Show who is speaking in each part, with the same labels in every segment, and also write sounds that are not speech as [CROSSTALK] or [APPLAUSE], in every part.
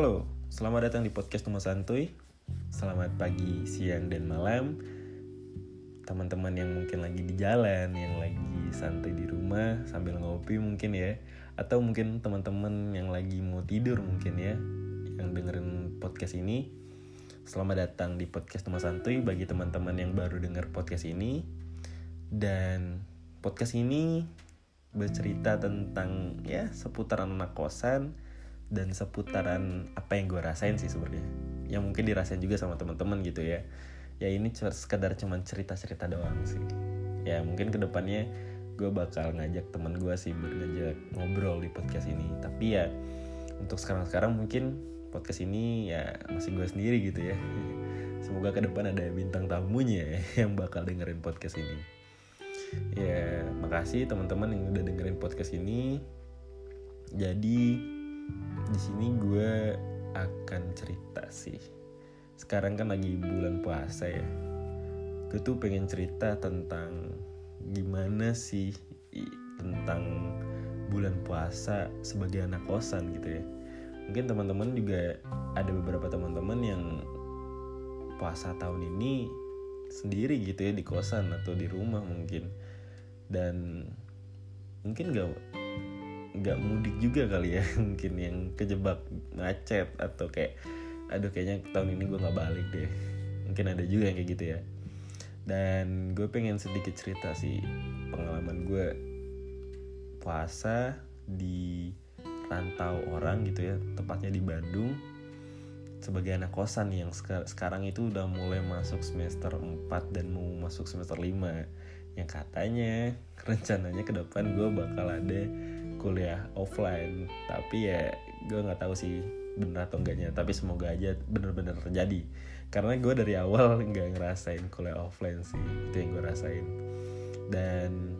Speaker 1: Halo, selamat datang di podcast Rumah Santuy. Selamat pagi, siang, dan malam. Teman-teman yang mungkin lagi di jalan, yang lagi santai di rumah sambil ngopi mungkin ya. Atau mungkin teman-teman yang lagi mau tidur mungkin ya Yang dengerin podcast ini. Selamat datang di podcast Rumah Santuy bagi teman-teman yang baru denger podcast ini. Dan podcast ini bercerita tentang ya seputaran anak kosan dan seputaran apa yang gue rasain sih sebenarnya. Yang mungkin dirasain juga sama teman-teman gitu ya. Ya ini sekedar cuman cerita-cerita doang sih. Ya mungkin ke depannya gue bakal ngajak teman gue sih buat ngajak ngobrol di podcast ini. Tapi ya untuk sekarang-sekarang mungkin podcast ini ya masih gue sendiri gitu ya. [LAUGHS] Semoga ke depan ada bintang tamunya ya, [LAUGHS] yang bakal dengerin podcast ini. Ya makasih teman-teman yang udah dengerin podcast ini. Jadi di sini gue akan cerita sih. Sekarang kan lagi bulan puasa ya. Gue tuh pengen cerita tentang gimana sih tentang bulan puasa sebagai anak kosan gitu ya. Mungkin teman-teman juga ada beberapa teman-teman yang puasa tahun ini sendiri gitu ya di kosan atau di rumah mungkin. Dan mungkin gak nggak mudik juga kali ya [LAUGHS] mungkin yang kejebak macet atau kayak aduh kayaknya tahun ini gue nggak balik deh. Mungkin ada juga yang kayak gitu ya. Dan gue pengen sedikit cerita sih pengalaman gue puasa di rantau orang gitu ya tepatnya di Bandung. Sebagai anak kosan yang sekarang itu udah mulai masuk semester 4 dan mau masuk semester 5 yang katanya [LAUGHS] rencananya ke depan gue bakal ada kuliah offline. Tapi ya gue nggak tahu sih bener atau enggaknya. Tapi semoga aja bener-bener terjadi. Karena gue dari awal [LAUGHS] nggak ngerasain kuliah offline sih. Itu yang gue rasain. Dan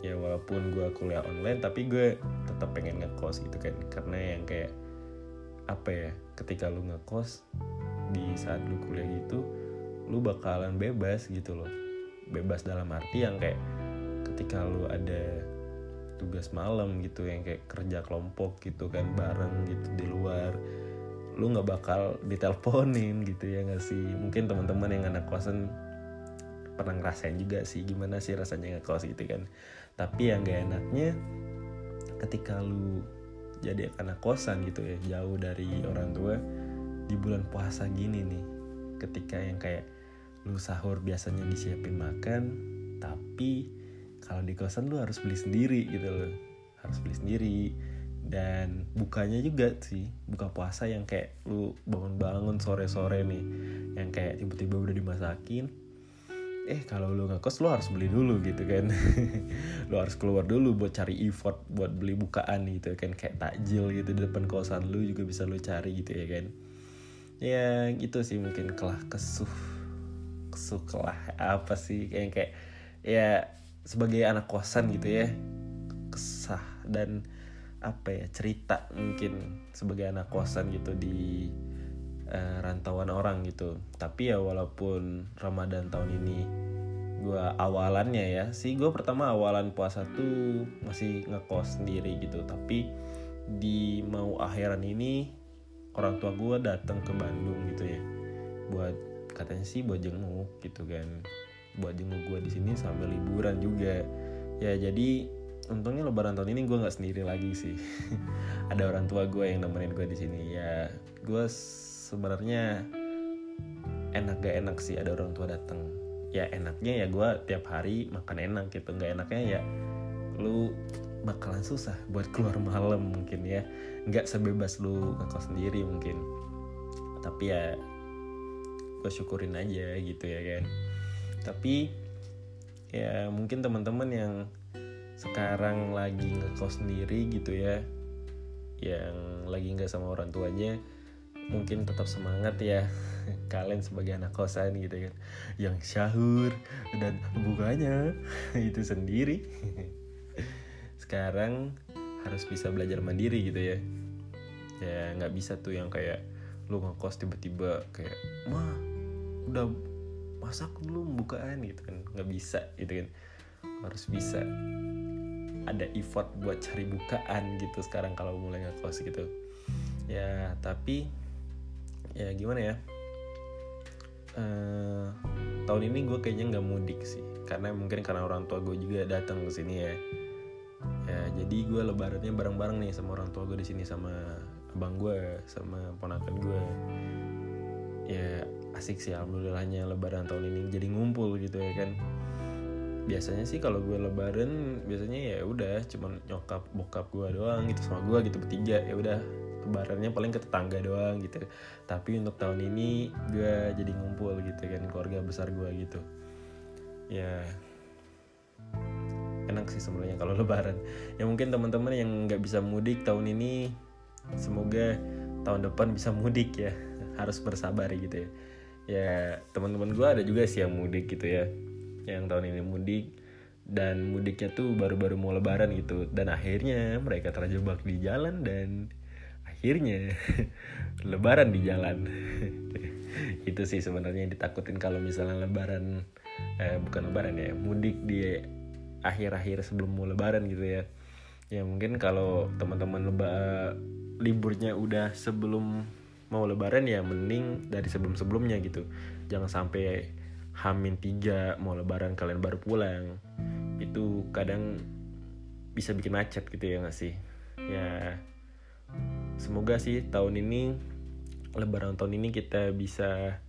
Speaker 1: ya walaupun gue kuliah online tapi gue tetap pengen ngekos gitu kan. Karena yang kayak apa ya ketika lu ngekos di saat lu kuliah gitu lu bakalan bebas gitu loh. Bebas dalam arti yang kayak ketika lu ada tugas malam gitu yang kayak kerja kelompok gitu kan bareng gitu di luar. Lu nggak bakal diteleponin gitu ya nggak sih? Mungkin teman-teman yang anak kosan pernah ngerasain juga sih gimana sih rasanya ngekos gitu kan. Tapi yang gak enaknya ketika lu jadi anak kosan gitu ya jauh dari orang tua di bulan puasa gini nih ketika yang kayak lu sahur biasanya disiapin makan tapi kalau di kosan lu harus beli sendiri gitu loh. Harus beli sendiri. Dan bukanya juga sih buka puasa yang kayak lu bangun-bangun sore-sore nih yang kayak tiba-tiba udah dimasakin. Eh kalau lu nggak kos lu harus beli dulu gitu kan. [LAUGHS] Lu harus keluar dulu buat cari effort buat beli bukaan gitu kan. Kayak takjil gitu di depan kosan lu juga bisa lu cari gitu ya kan. Ya gitu sih mungkin kelah kesuh. Kesuh kelah apa sih? Kayak kayak ya sebagai anak kosan gitu ya. Kesah dan apa ya cerita mungkin sebagai anak kosan gitu di uh, rantauan orang gitu. Tapi ya walaupun Ramadan tahun ini gue awalannya ya sih gue pertama awalan puasa tuh masih ngekos sendiri gitu. Tapi di mau akhiran ini orang tua gue datang ke Bandung gitu ya. Buat katanya sih buat jenguk gitu kan buat jenguk gue di sini sambil liburan juga. Ya jadi untungnya lebaran tahun ini gue nggak sendiri lagi sih. [LAUGHS] Ada orang tua gue yang nemenin gue di sini. Ya gue sebenarnya enak gak enak sih ada orang tua datang ya enaknya ya gue tiap hari makan enak gitu. Nggak enaknya ya lu bakalan susah buat keluar malam mungkin ya. Nggak sebebas lu ngekos sendiri mungkin. Tapi ya gue syukurin aja gitu ya kan tapi ya mungkin teman-teman yang sekarang lagi ngekos sendiri gitu ya yang lagi nggak sama orang tuanya mungkin tetap semangat ya [LAUGHS] kalian sebagai anak kosan gitu kan. Yang syahur dan bukanya [LAUGHS] itu sendiri. [LAUGHS] Sekarang harus bisa belajar mandiri gitu ya. Ya nggak bisa tuh yang kayak lu ngekos tiba-tiba kayak mah udah masak dulu bukaan? Gitu kan. Nggak bisa gitu kan. Harus bisa. Ada effort buat cari bukaan gitu sekarang kalau mulai ngekos gitu. Ya tapi ya gimana ya? Uh, tahun ini gue kayaknya nggak mudik sih. Karena mungkin karena orang tua gue juga datang ke sini ya. Ya jadi gue lebarannya bareng-bareng nih sama orang tua gue di sini sama abang gue sama ponakan gue ya asik sih alhamdulillahnya lebaran tahun ini jadi ngumpul gitu ya kan. Biasanya sih kalau gue lebaran biasanya ya udah cuman nyokap bokap gue doang gitu sama gue gitu bertiga ya udah. Lebarannya paling ke tetangga doang gitu. Tapi untuk tahun ini gue jadi ngumpul gitu kan keluarga besar gue gitu. Ya enak sih sebenarnya kalau [LAUGHS] lebaran. Ya mungkin teman-teman yang nggak bisa mudik tahun ini semoga tahun depan bisa mudik ya. Harus bersabar gitu ya ya teman-teman gue ada juga sih yang mudik gitu ya. Yang tahun ini mudik. Dan mudiknya tuh baru-baru mau lebaran gitu. Dan akhirnya mereka terjebak di jalan dan akhirnya [LAUGHS] lebaran di jalan. [LAUGHS] Itu sih sebenarnya yang ditakutin kalau misalnya lebaran eh, bukan lebaran ya mudik di akhir-akhir sebelum mau lebaran gitu ya. Ya mungkin kalau teman-teman leba liburnya udah sebelum mau lebaran ya mending dari sebelum-sebelumnya gitu. Jangan sampai hamin tiga mau lebaran kalian baru pulang. Itu kadang bisa bikin macet gitu ya gak sih? Ya semoga sih tahun ini lebaran tahun ini kita bisa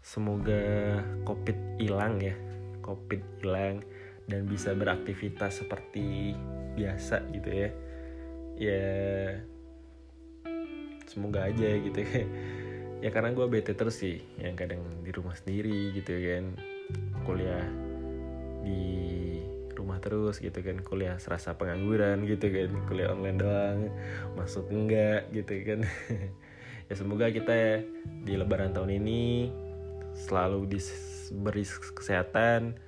Speaker 1: semoga covid hilang ya. Covid hilang dan bisa beraktivitas seperti biasa gitu ya. Ya semoga aja gitu ya. [LAUGHS] Ya karena gue bete terus sih yang kadang di rumah sendiri gitu kan. Kuliah di rumah terus gitu kan. Kuliah serasa pengangguran gitu kan. Kuliah online doang masuk enggak gitu kan. [LAUGHS] Ya semoga kita di lebaran tahun ini selalu diberi kesehatan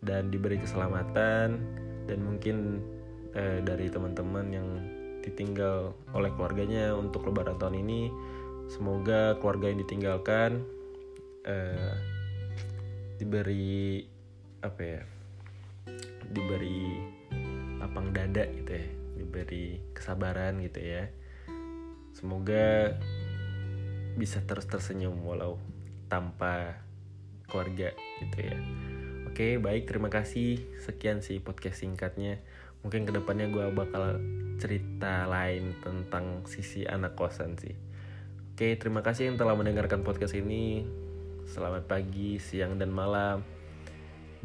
Speaker 1: dan diberi keselamatan dan mungkin eh, dari teman-teman yang ditinggal oleh keluarganya untuk lebaran tahun ini semoga keluarga yang ditinggalkan eh, diberi apa ya diberi lapang dada gitu ya diberi kesabaran gitu ya semoga bisa terus tersenyum walau tanpa keluarga gitu ya Oke, baik. Terima kasih. Sekian sih podcast singkatnya. Mungkin ke depannya gue bakal cerita lain tentang sisi anak kosan sih. Oke, terima kasih yang telah mendengarkan podcast ini. Selamat pagi, siang, dan malam.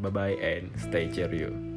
Speaker 1: Bye-bye and stay cheerio.